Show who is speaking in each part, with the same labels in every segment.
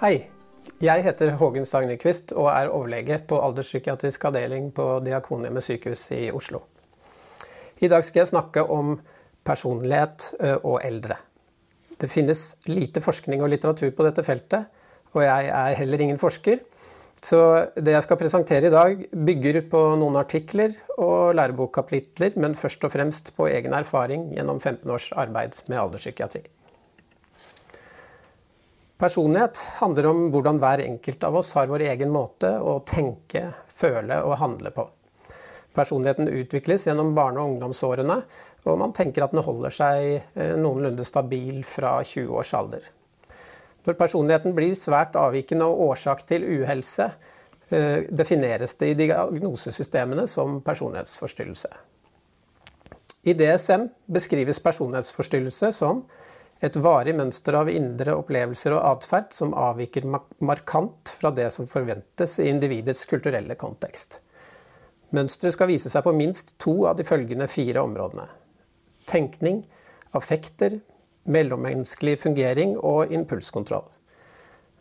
Speaker 1: Hei. Jeg heter Hågen Stang Nyquist og er overlege på alderspsykiatrisk avdeling på Diakonhjemmet sykehus i Oslo. I dag skal jeg snakke om personlighet og eldre. Det finnes lite forskning og litteratur på dette feltet, og jeg er heller ingen forsker. Så det jeg skal presentere i dag, bygger på noen artikler og lærebokkapitler, men først og fremst på egen erfaring gjennom 15 års arbeid med alderspsykiatri. Personlighet handler om hvordan hver enkelt av oss har vår egen måte å tenke, føle og handle på. Personligheten utvikles gjennom barne- og ungdomsårene, og man tenker at den holder seg noenlunde stabil fra 20 års alder. Når personligheten blir svært avvikende og årsak til uhelse, defineres det i diagnosesystemene som personlighetsforstyrrelse. I DSM beskrives personlighetsforstyrrelse som et varig mønster av indre opplevelser og atferd som avviker markant fra det som forventes i individets kulturelle kontekst. Mønsteret skal vise seg på minst to av de følgende fire områdene: tenkning, affekter, mellommenneskelig fungering og impulskontroll.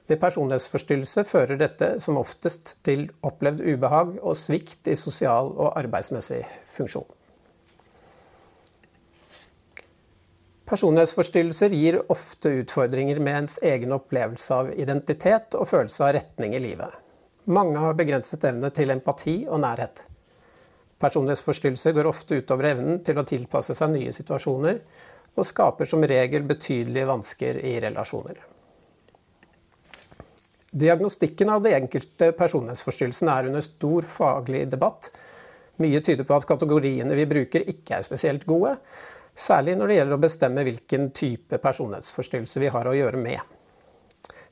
Speaker 1: Ved personlighetsforstyrrelse fører dette som oftest til opplevd ubehag og svikt i sosial og arbeidsmessig funksjon. Personlighetsforstyrrelser gir ofte utfordringer med ens egen opplevelse av identitet og følelse av retning i livet. Mange har begrenset evne til empati og nærhet. Personlighetsforstyrrelser går ofte utover evnen til å tilpasse seg nye situasjoner, og skaper som regel betydelige vansker i relasjoner. Diagnostikken av de enkelte personlighetsforstyrrelsene er under stor faglig debatt. Mye tyder på at kategoriene vi bruker ikke er spesielt gode, særlig når det gjelder å bestemme hvilken type personlighetsforstyrrelse vi har å gjøre med.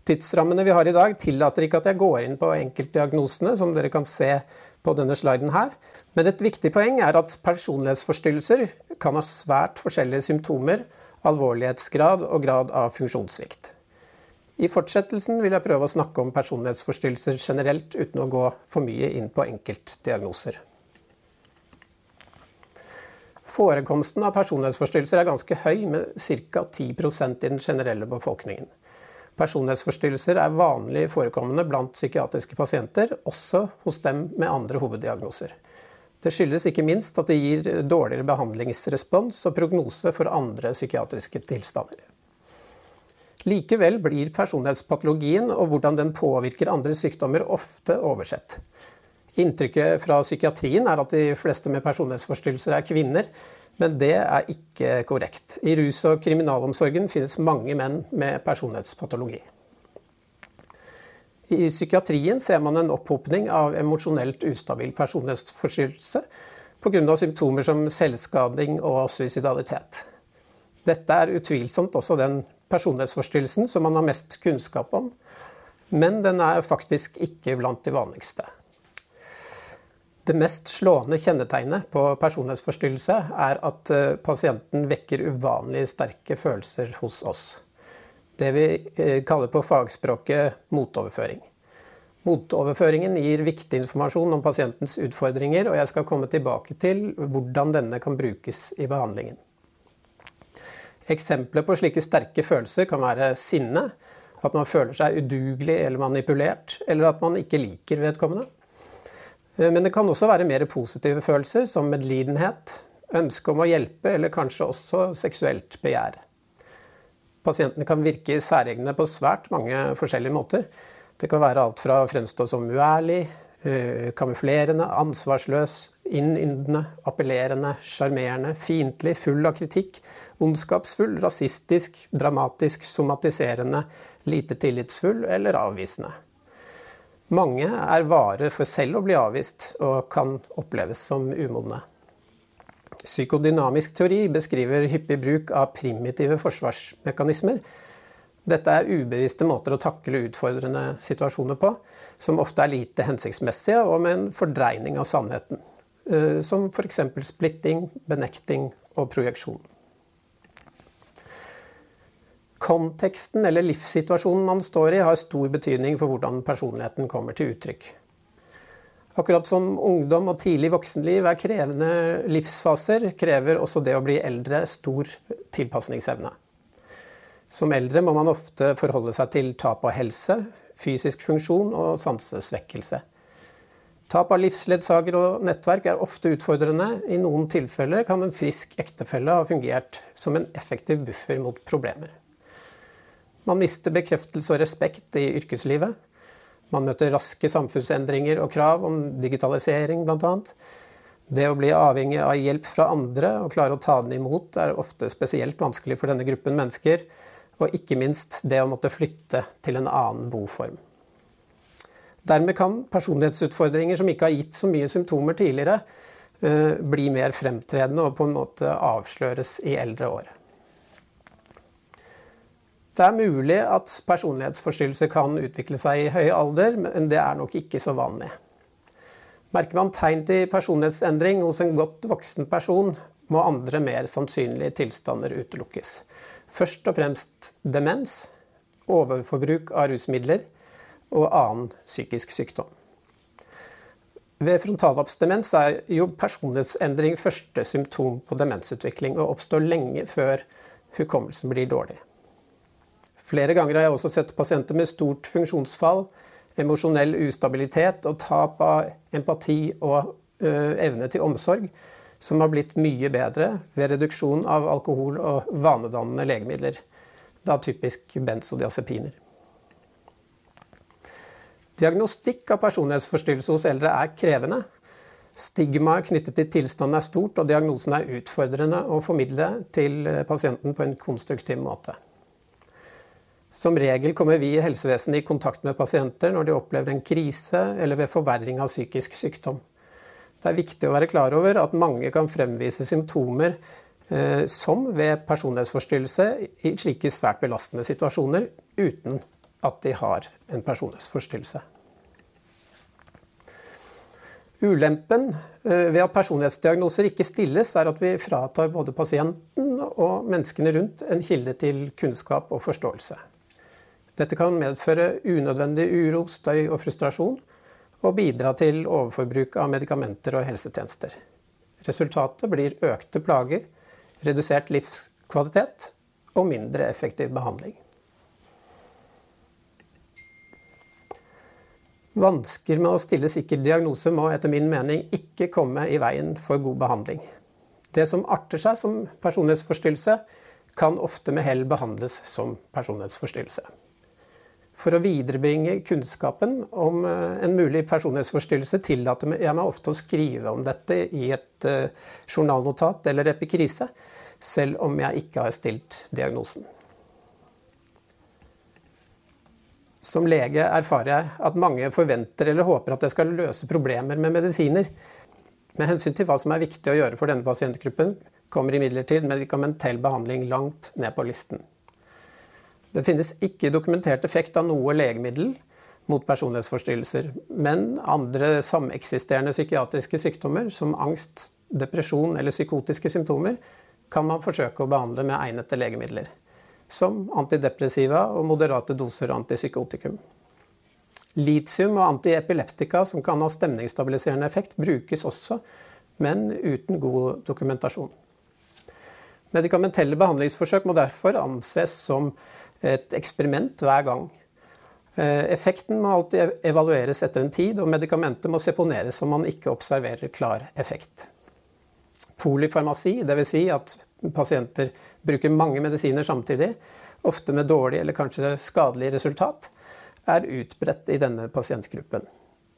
Speaker 1: Tidsrammene vi har i dag tillater ikke at jeg går inn på enkeltdiagnosene, som dere kan se på denne sliden her. Men et viktig poeng er at personlighetsforstyrrelser kan ha svært forskjellige symptomer, alvorlighetsgrad og grad av funksjonssvikt. I fortsettelsen vil jeg prøve å snakke om personlighetsforstyrrelser generelt, uten å gå for mye inn på enkeltdiagnoser. Forekomsten av personlighetsforstyrrelser er ganske høy, med ca. 10% i den generelle befolkningen. Personlighetsforstyrrelser er vanlig forekommende blant psykiatriske pasienter, også hos dem med andre hoveddiagnoser. Det skyldes ikke minst at det gir dårligere behandlingsrespons og prognose for andre psykiatriske tilstander. Likevel blir personlighetspatologien og hvordan den påvirker andre sykdommer ofte oversett. Inntrykket fra psykiatrien er at de fleste med personlighetsforstyrrelser er kvinner, men det er ikke korrekt. I rus- og kriminalomsorgen finnes mange menn med personlighetspatologi. I psykiatrien ser man en opphopning av emosjonelt ustabil personlighetsforstyrrelse av symptomer som selvskading og suicidalitet. Dette er utvilsomt også den personlighetsforstyrrelsen som man har mest kunnskap om, men den er faktisk ikke blant de vanligste. Det mest slående kjennetegnet på personlighetsforstyrrelse er at pasienten vekker uvanlig sterke følelser hos oss. Det vi kaller på fagspråket motoverføring. Motoverføringen gir viktig informasjon om pasientens utfordringer, og jeg skal komme tilbake til hvordan denne kan brukes i behandlingen. Eksempler på slike sterke følelser kan være sinne, at man føler seg udugelig eller manipulert, eller at man ikke liker vedkommende. Men det kan også være mer positive følelser, som medlidenhet, ønske om å hjelpe eller kanskje også seksuelt begjær. Pasientene kan virke særegne på svært mange forskjellige måter. Det kan være alt fra å fremstå som uærlig, kamuflerende, ansvarsløs, innyndende, appellerende, sjarmerende, fiendtlig, full av kritikk, ondskapsfull, rasistisk, dramatisk, somatiserende, lite tillitsfull eller avvisende. Mange er vare for selv å bli avvist, og kan oppleves som umodne. Psykodynamisk teori beskriver hyppig bruk av primitive forsvarsmekanismer. Dette er ubevisste måter å takle utfordrende situasjoner på, som ofte er lite hensiktsmessige og med en fordreining av sannheten. Som for eksempel splitting, benekting og projeksjon. Konteksten eller livssituasjonen man står i har stor betydning for hvordan personligheten kommer til uttrykk. Akkurat som ungdom og tidlig voksenliv er krevende livsfaser, krever også det å bli eldre stor tilpasningsevne. Som eldre må man ofte forholde seg til tap av helse, fysisk funksjon og sansesvekkelse. Tap av livsledsager og nettverk er ofte utfordrende. I noen tilfeller kan en frisk ektefelle ha fungert som en effektiv buffer mot problemer. Man mister bekreftelse og respekt i yrkeslivet. Man møter raske samfunnsendringer og krav om digitalisering bl.a. Det å bli avhengig av hjelp fra andre og klare å ta den imot er ofte spesielt vanskelig for denne gruppen mennesker. Og ikke minst det å måtte flytte til en annen boform. Dermed kan personlighetsutfordringer som ikke har gitt så mye symptomer tidligere, eh, bli mer fremtredende og på en måte avsløres i eldre år. Det er mulig at personlighetsforstyrrelser kan utvikle seg i høy alder, men det er nok ikke så vanlig. Merker man tegn til personlighetsendring hos en godt voksen person, må andre mer sannsynlige tilstander utelukkes. Først og fremst demens, overforbruk av rusmidler, og annen psykisk sykdom. Ved frontallappsdemens er jo personlighetsendring første symptom på demensutvikling, og oppstår lenge før hukommelsen blir dårlig. Flere ganger har jeg også sett pasienter med stort funksjonsfall, emosjonell ustabilitet og tap av empati og ø, evne til omsorg, som har blitt mye bedre ved reduksjon av alkohol og vanedannende legemidler, da typisk benzodiazepiner. Diagnostikk av personlighetsforstyrrelse hos eldre er krevende. Stigmaet knyttet til tilstanden er stort, og diagnosen er utfordrende å formidle til pasienten på en konstruktiv måte. Som regel kommer vi i helsevesenet i kontakt med pasienter når de opplever en krise eller ved forverring av psykisk sykdom. Det er viktig å være klar over at mange kan fremvise symptomer eh, som ved personlighetsforstyrrelse i slike svært belastende situasjoner, uten at de har en personlighetsforstyrrelse. Ulempen eh, ved at personlighetsdiagnoser ikke stilles, er at vi fratar både pasienten og menneskene rundt en kilde til kunnskap og forståelse. Dette kan medføre unødvendig uro, støy og frustrasjon, og bidra til overforbruk av medikamenter og helsetjenester. Resultatet blir økte plager, redusert livskvalitet og mindre effektiv behandling. Vansker med å stille sikker diagnose må etter min mening ikke komme i veien for god behandling. Det som arter seg som personlighetsforstyrrelse, kan ofte med hell behandles som personlighetsforstyrrelse. For å viderebringe kunnskapen om eh, en mulig personlighetsforstyrrelse tillater jeg meg ofte å skrive om dette i et eh, journalnotat eller epikrise, selv om jeg ikke har stilt diagnosen. Som lege erfarer jeg at mange forventer eller håper at jeg skal løse problemer med medisiner. Med hensyn til hva som er viktig å gjøre for denne pasientgruppen, kommer imidlertid medikamentell behandling langt ned på listen. Det finnes ikke dokumentert effekt av noe legemiddel mot personlighetsforstyrrelser, men andre sameksisterende psykiatriske sykdommer, som angst, depresjon eller psykotiske symptomer, kan man forsøke å behandle med egnede legemidler som antidepressiva og moderate doser antipsykotikum. Litium og antiepileptika, som kan ha stemningsstabiliserende effekt, brukes også, men uten god dokumentasjon. Medikamentelle behandlingsforsøk må derfor anses som et eksperiment hver gang. Eh, effekten må alltid evalueres etter en tid, og medikamentet må seponeres om man ikke observerer klar effekt. Polyfarmasi, dvs. Si at pasienter bruker mange medisiner samtidig, ofte med dårlig eller kanskje skadelig resultat, er utbredt i denne pasientgruppen.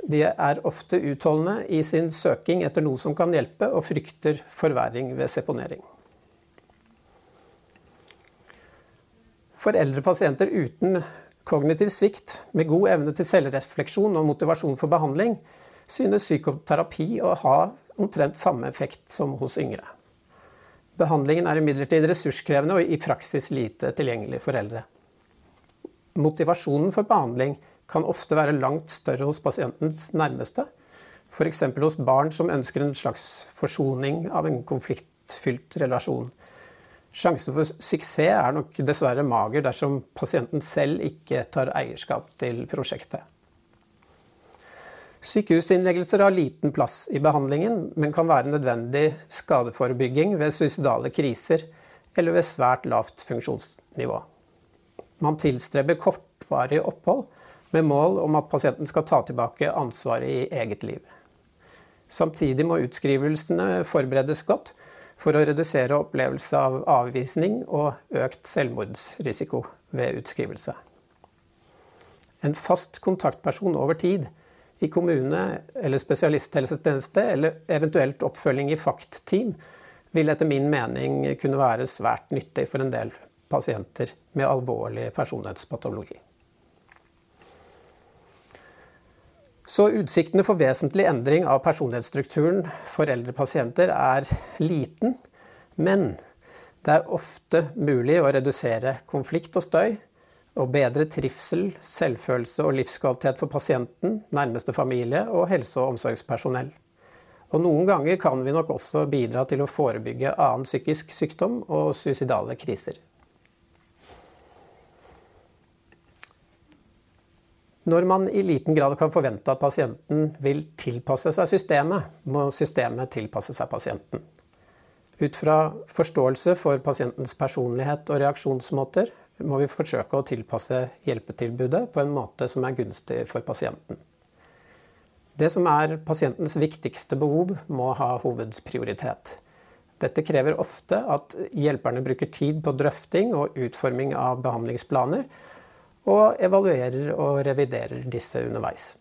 Speaker 1: De er ofte utholdende i sin søking etter noe som kan hjelpe, og frykter forverring ved seponering. For eldre pasienter uten kognitiv svikt, med god evne til selvrefleksjon og motivasjon for behandling, synes psykoterapi å ha omtrent samme effekt som hos yngre. Behandlingen er imidlertid ressurskrevende og i praksis lite tilgjengelig for eldre. Motivasjonen for behandling kan ofte være langt større hos pasientens nærmeste, f.eks. hos barn som ønsker en slags forsoning av en konfliktfylt relasjon. Sjansen for suksess er nok dessverre mager dersom pasienten selv ikke tar eierskap til prosjektet. Sykehusinnleggelser har liten plass i behandlingen, men kan være nødvendig skadeforebygging ved suicidale kriser eller ved svært lavt funksjonsnivå. Man tilstreber kortvarig opphold med mål om at pasienten skal ta tilbake ansvaret i eget liv. Samtidig må utskrivelsene forberedes godt for å redusere opplevelse av avvisning og økt selvmordsrisiko ved utskrivelse. En fast kontaktperson over tid i kommune eller spesialisthelsetjeneste, eller eventuelt oppfølging i FACT-team, vil etter min mening kunne være svært nyttig for en del pasienter med alvorlig personlighetspatologi. Så utsiktene for vesentlig endring av personlighetsstrukturen for eldre pasienter er liten, men det er ofte mulig å redusere konflikt og støy, og bedre trivsel, selvfølelse og livskvalitet for pasienten, nærmeste familie og helse- og omsorgspersonell. Og noen ganger kan vi nok også bidra til å forebygge annen psykisk sykdom og suicidale kriser. Når man i liten grad kan forvente at pasienten vil tilpasse seg systemet, må systemet tilpasse seg pasienten. Ut fra forståelse for pasientens personlighet og reaksjonsmåter må vi forsøke å tilpasse hjelpetilbudet på en måte som er gunstig for pasienten. Det som er pasientens viktigste behov, må ha hovedprioritet. Dette krever ofte at hjelperne bruker tid på drøfting og utforming av behandlingsplaner, og evaluerer og reviderer disse underveis.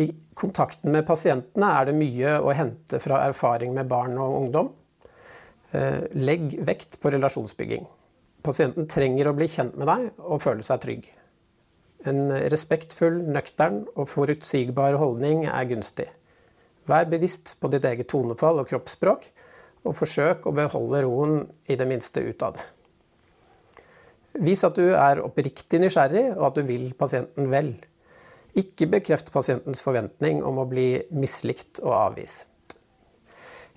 Speaker 1: I kontakten med pasientene er det mye å hente fra erfaring med barn og ungdom. Eh, legg vekt på relasjonsbygging. Pasienten trenger å bli kjent med deg og føle seg trygg. En respektfull, nøktern og forutsigbar holdning er gunstig. Vær bevisst på ditt eget tonefall og kroppsspråk, og forsøk å beholde roen i det minste utad. Vis at du er oppriktig nysgjerrig, og at du vil pasienten vel. Ikke bekreft pasientens forventning om å bli mislikt og avvist.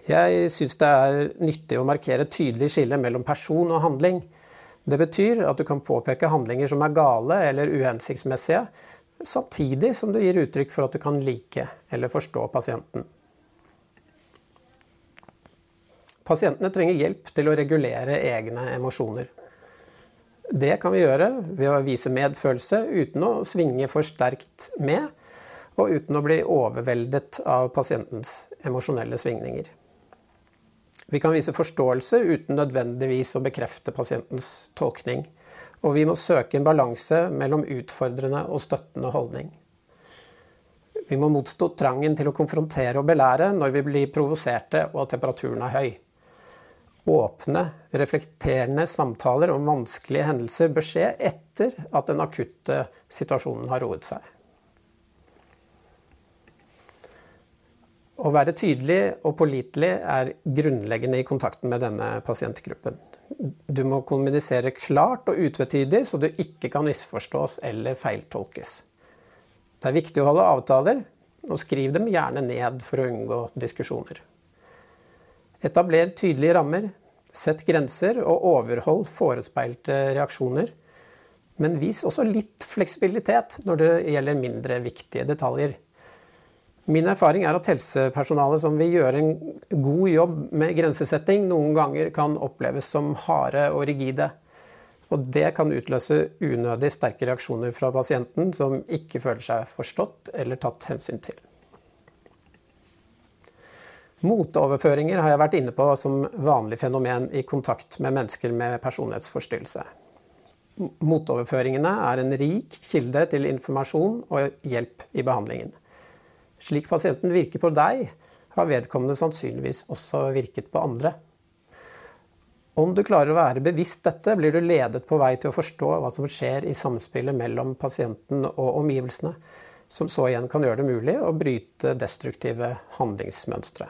Speaker 1: Jeg syns det er nyttig å markere tydelig skille mellom person og handling. Det betyr at du kan påpeke handlinger som er gale eller uhensiktsmessige, samtidig som du gir uttrykk for at du kan like eller forstå pasienten. Pasientene trenger hjelp til å regulere egne emosjoner. Det kan vi gjøre ved å vise medfølelse uten å svinge for sterkt med, og uten å bli overveldet av pasientens emosjonelle svingninger. Vi kan vise forståelse uten nødvendigvis å bekrefte pasientens tolkning. Og vi må søke en balanse mellom utfordrende og støttende holdning. Vi må motstå trangen til å konfrontere og belære når vi blir provoserte og temperaturen er høy. Åpne, reflekterende samtaler om vanskelige hendelser bør skje etter at den akutte situasjonen har roet seg. Å være tydelig og pålitelig er grunnleggende i kontakten med denne pasientgruppen. Du må kommunisere klart og utvetydig, så du ikke kan misforstås eller feiltolkes. Det er viktig å holde avtaler, og skriv dem gjerne ned for å unngå diskusjoner. Etabler tydelige rammer, sett grenser og overhold forespeilte reaksjoner. Men vis også litt fleksibilitet når det gjelder mindre viktige detaljer. Min erfaring er at helsepersonalet som vil gjøre en god jobb med grensesetting, noen ganger kan oppleves som harde og rigide. Og det kan utløse unødig sterke reaksjoner fra pasienten som ikke føler seg forstått eller tatt hensyn til. Moteoverføringer har jeg vært inne på som vanlig fenomen i kontakt med mennesker med personlighetsforstyrrelse. Motoverføringene er en rik kilde til informasjon og hjelp i behandlingen. Slik pasienten virker på deg, har vedkommende sannsynligvis også virket på andre. Om du klarer å være bevisst dette, blir du ledet på vei til å forstå hva som skjer i samspillet mellom pasienten og omgivelsene, som så igjen kan gjøre det mulig å bryte destruktive handlingsmønstre.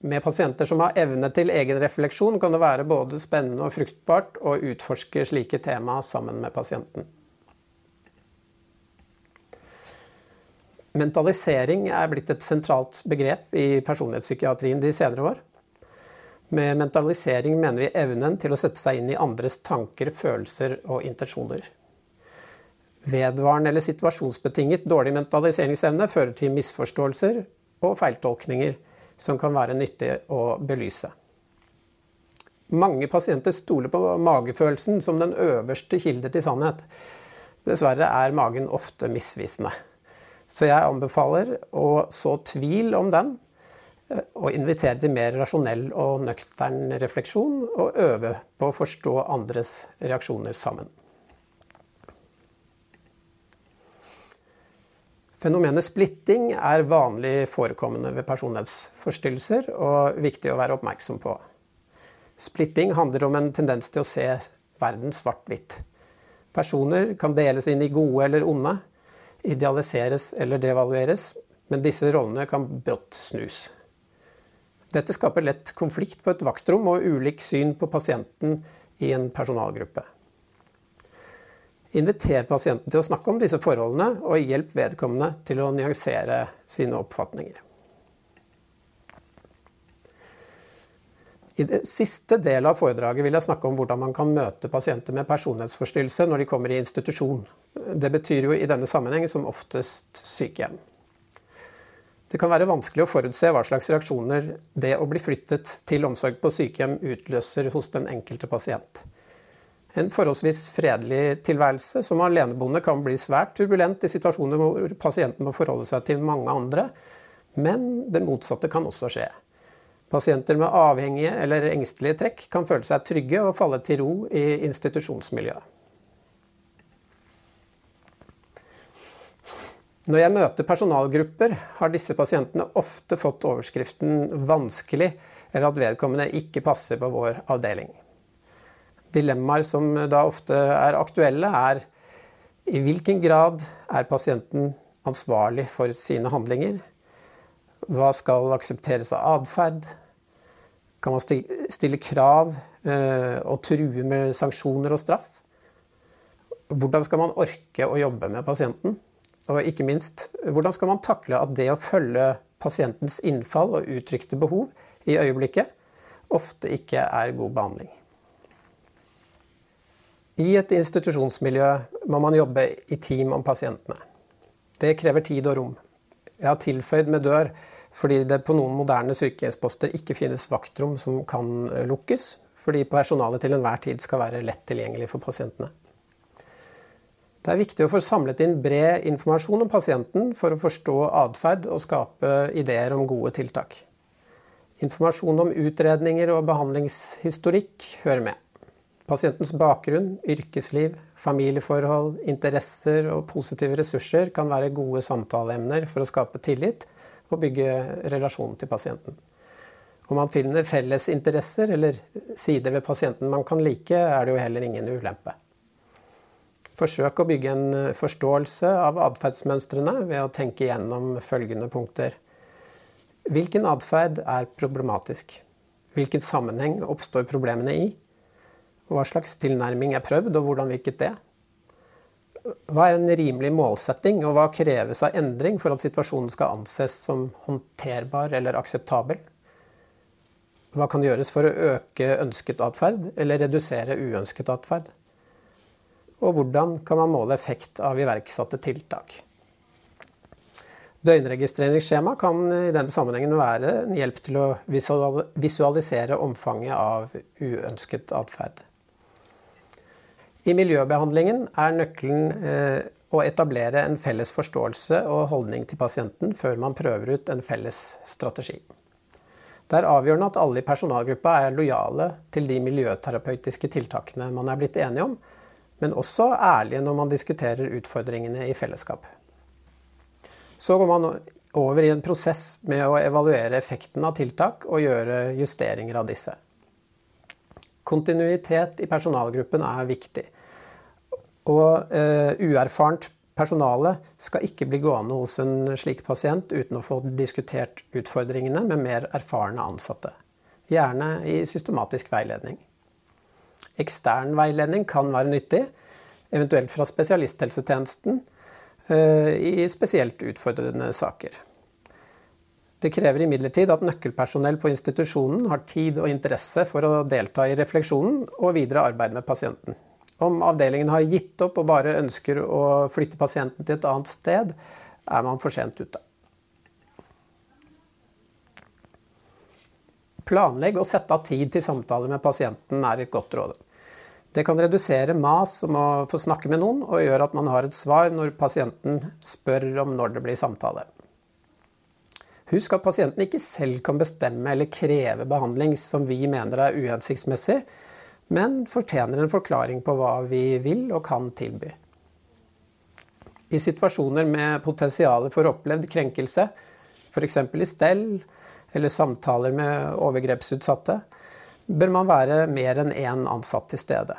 Speaker 1: Med pasienter som har evne til egen refleksjon, kan det være både spennende og fruktbart å utforske slike tema sammen med pasienten. Mentalisering er blitt et sentralt begrep i personlighetspsykiatrien de senere år. Med mentalisering mener vi evnen til å sette seg inn i andres tanker, følelser og intensjoner. Vedvarende eller situasjonsbetinget dårlig mentaliseringsevne fører til misforståelser og feiltolkninger, som kan være nyttig å belyse. Mange pasienter stoler på magefølelsen som den øverste kilde til sannhet. Dessverre er magen ofte misvisende. Så jeg anbefaler å så tvil om den, eh, og invitere til mer rasjonell og nøktern refleksjon, og øve på å forstå andres reaksjoner sammen. Fenomenet splitting er vanlig forekommende ved personlighetsforstyrrelser og viktig å være oppmerksom på. Splitting handler om en tendens til å se verden svart-hvitt. Personer kan deles inn i gode eller onde, idealiseres eller devalueres, men disse rollene kan brått snus. Dette skaper lett konflikt på et vaktrom og ulik syn på pasienten i en personalgruppe. Inviter pasienten til å snakke om disse forholdene, og hjelp vedkommende til å nyansere sine oppfatninger. I det siste del av foredraget vil jeg snakke om hvordan man kan møte pasienter med personlighetsforstyrrelse når de kommer i institusjon. Det betyr jo i denne sammenheng som oftest sykehjem. Det kan være vanskelig å forutse hva slags reaksjoner det å bli flyttet til omsorg på sykehjem utløser hos den enkelte pasient. En forholdsvis fredelig tilværelse som aleneboende kan bli svært turbulent i situasjoner hvor pasienten må forholde seg til mange andre, men det motsatte kan også skje. Pasienter med avhengige eller engstelige trekk kan føle seg trygge og falle til ro i institusjonsmiljøet. Når jeg møter personalgrupper, har disse pasientene ofte fått overskriften 'vanskelig' eller at vedkommende ikke passer på vår avdeling. Dilemmaer som da ofte er aktuelle, er i hvilken grad er pasienten ansvarlig for sine handlinger? Hva skal aksepteres av atferd? Kan man stille krav eh, og true med sanksjoner og straff? Hvordan skal man orke å jobbe med pasienten? Og ikke minst, hvordan skal man takle at det å følge pasientens innfall og uttrykte behov i øyeblikket ofte ikke er god behandling? I et institusjonsmiljø må man jobbe i team om pasientene. Det krever tid og rom. Jeg har tilføyd med dør fordi det på noen moderne sykehjemsposter ikke finnes vaktrom som kan lukkes, fordi personalet til enhver tid skal være lett tilgjengelig for pasientene. Det er viktig å få samlet inn bred informasjon om pasienten for å forstå atferd og skape ideer om gode tiltak. Informasjon om utredninger og behandlingshistorikk hører med. Pasientens bakgrunn, yrkesliv, familieforhold, interesser og positive ressurser kan være gode samtaleemner for å skape tillit og bygge relasjon til pasienten. Om man finner felles interesser eller sider ved pasienten man kan like, er det jo heller ingen ulempe. Forsøk å bygge en forståelse av atferdsmønstrene ved å tenke gjennom følgende punkter. Hvilken atferd er problematisk? Hvilken sammenheng oppstår problemene i? Hva slags tilnærming er prøvd, og hvordan virket det? Hva er en rimelig målsetting, og hva kreves av endring for at situasjonen skal anses som håndterbar eller akseptabel? Hva kan gjøres for å øke ønsket atferd, eller redusere uønsket atferd? Og hvordan kan man måle effekt av iverksatte tiltak? Døgnregistreringsskjema kan i denne sammenhengen være en hjelp til å visualisere omfanget av uønsket atferd. I miljøbehandlingen er nøkkelen eh, å etablere en felles forståelse og holdning til pasienten før man prøver ut en felles strategi. Det er avgjørende at alle i personalgruppa er lojale til de miljøterapeutiske tiltakene man er blitt enige om, men også ærlige når man diskuterer utfordringene i fellesskap. Så går man over i en prosess med å evaluere effekten av tiltak og gjøre justeringer av disse. Kontinuitet i personalgruppen er viktig. Og uh, uerfarent personale skal ikke bli gående hos en slik pasient uten å få diskutert utfordringene med mer erfarne ansatte. Gjerne i systematisk veiledning. Ekstern veiledning kan være nyttig, eventuelt fra spesialisthelsetjenesten, uh, i spesielt utfordrende saker. Det krever imidlertid at nøkkelpersonell på institusjonen har tid og interesse for å delta i refleksjonen og videre arbeid med pasienten. Om avdelingen har gitt opp og bare ønsker å flytte pasienten til et annet sted, er man for sent ute. Planlegg og sette av tid til samtale med pasienten er et godt råd. Det kan redusere mas om å få snakke med noen, og gjøre at man har et svar når pasienten spør om når det blir samtale. Husk at pasienten ikke selv kan bestemme eller kreve behandling som vi mener er uhensiktsmessig, men fortjener en forklaring på hva vi vil og kan tilby. I situasjoner med potensial for opplevd krenkelse, f.eks. i stell eller samtaler med overgrepsutsatte, bør man være mer enn én ansatt til stede.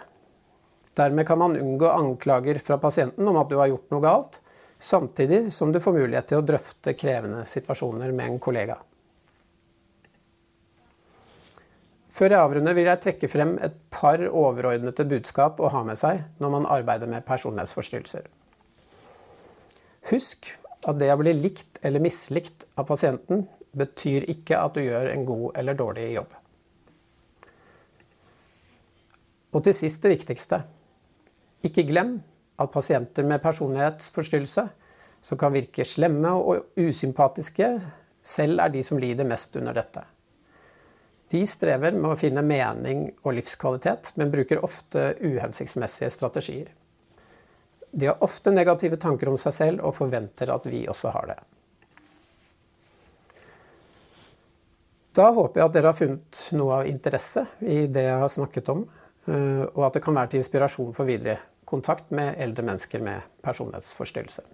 Speaker 1: Dermed kan man unngå anklager fra pasienten om at du har gjort noe galt, samtidig som du får mulighet til å drøfte krevende situasjoner med en kollega. Før jeg avrunder vil jeg trekke frem et par overordnede budskap å ha med seg når man arbeider med personlighetsforstyrrelser. Husk at det å bli likt eller mislikt av pasienten betyr ikke at du gjør en god eller dårlig jobb. Og til sist det viktigste. Ikke glem at pasienter med personlighetsforstyrrelse, som kan virke slemme og usympatiske, selv er de som lider mest under dette. De strever med å finne mening og livskvalitet, men bruker ofte uhensiktsmessige strategier. De har ofte negative tanker om seg selv og forventer at vi også har det. Da håper jeg at dere har funnet noe av interesse i det jeg har snakket om, eh, og at det kan være til inspirasjon for videre kontakt med eldre mennesker med personlighetsforstyrrelse.